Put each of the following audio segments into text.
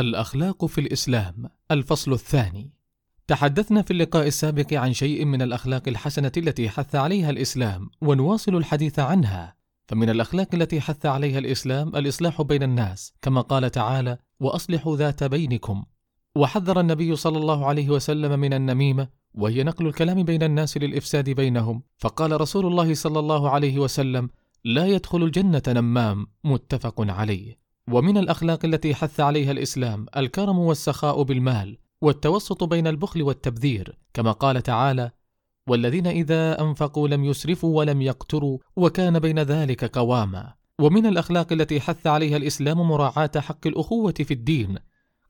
الأخلاق في الإسلام. الفصل الثاني. تحدثنا في اللقاء السابق عن شيء من الأخلاق الحسنة التي حث عليها الإسلام ونواصل الحديث عنها. فمن الأخلاق التي حث عليها الإسلام الإصلاح بين الناس كما قال تعالى وأصلحوا ذات بينكم وحذر النبي صلى الله عليه وسلم من النميمة وهي نقل الكلام بين الناس للإفساد بينهم. فقال رسول الله صلى الله عليه وسلم لا يدخل الجنة نمام. متفق عليه. ومن الأخلاق التي حث عليها الإسلام الكرم والسخاء بالمال والتوسط بين البخل والتبذير كما قال تعالى والذين إذا أنفقوا لم يسرفوا ولم يقتروا وكان بين ذلك قواما. ومن الأخلاق التي حث عليها الإسلام مراعاة حق الأخوة في الدين.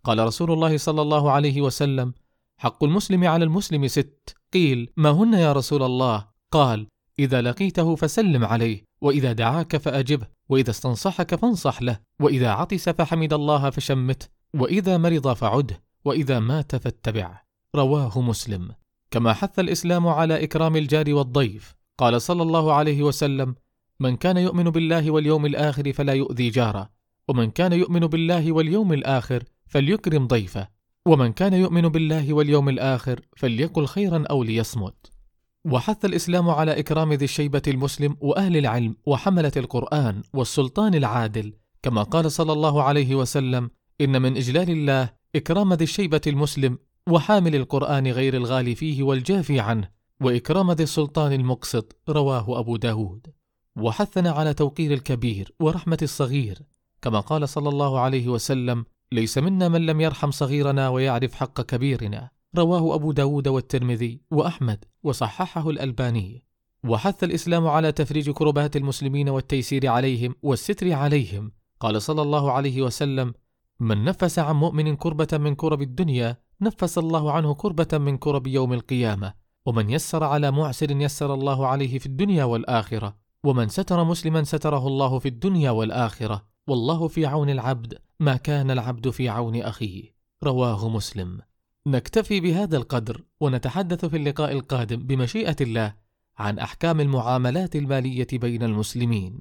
قال رسول الله صلى الله عليه وسلم حق المسلم على المسلم ست. قيل ما هن يا رسول الله؟ قال إذا لقيته فسلم عليه. وإذا دعاك فأجبه وإذا استنصحك فانصح له وإذا عطس فحمد الله فشمته وإذا مرض فعده وإذا مات فاتبعه رواه مسلم. كما حث الإسلام على إكرام الجار والضيف قال صلى الله عليه وسلم من كان يؤمن بالله واليوم الآخر فلا يؤذي جاره ومن كان يؤمن بالله واليوم الآخر فليكرم ضيفه ومن كان يؤمن بالله واليوم الآخر فليقل خيرا أو ليصمت. وحث الإسلام على إكرام ذي الشيبة المسلم وأهل العلم وحملة القرآن والسلطان العادل كما قال صلى الله عليه وسلم إن من إجلال الله إكرام ذي الشيبة المسلم وحامل القرآن غير الغالي فيه والجافي عنه وإكرام ذي السلطان المقسط رواه أبو داود. وحثنا على توقير الكبير ورحمة الصغير كما قال صلى الله عليه وسلم ليس منا من لم يرحم صغيرنا ويعرف حق كبيرنا. رواه أبو داود والترمذي وأحمد وصححه الألباني. وحث الإسلام على تفريج كربات المسلمين والتيسير عليهم والستر عليهم. قال صلى الله عليه وسلم من نفس عن مؤمن كربة من كرب الدنيا نفس الله عنه كربة من كرب يوم القيامة. ومن يسر على معسر يسر الله عليه في الدنيا والآخرة. ومن ستر مسلما ستره الله في الدنيا والآخرة. والله في عون العبد ما كان العبد في عون أخيه. رواه مسلم. نكتفي بهذا القدر ونتحدث في اللقاء القادم بمشيئة الله عن أحكام المعاملات المالية بين المسلمين.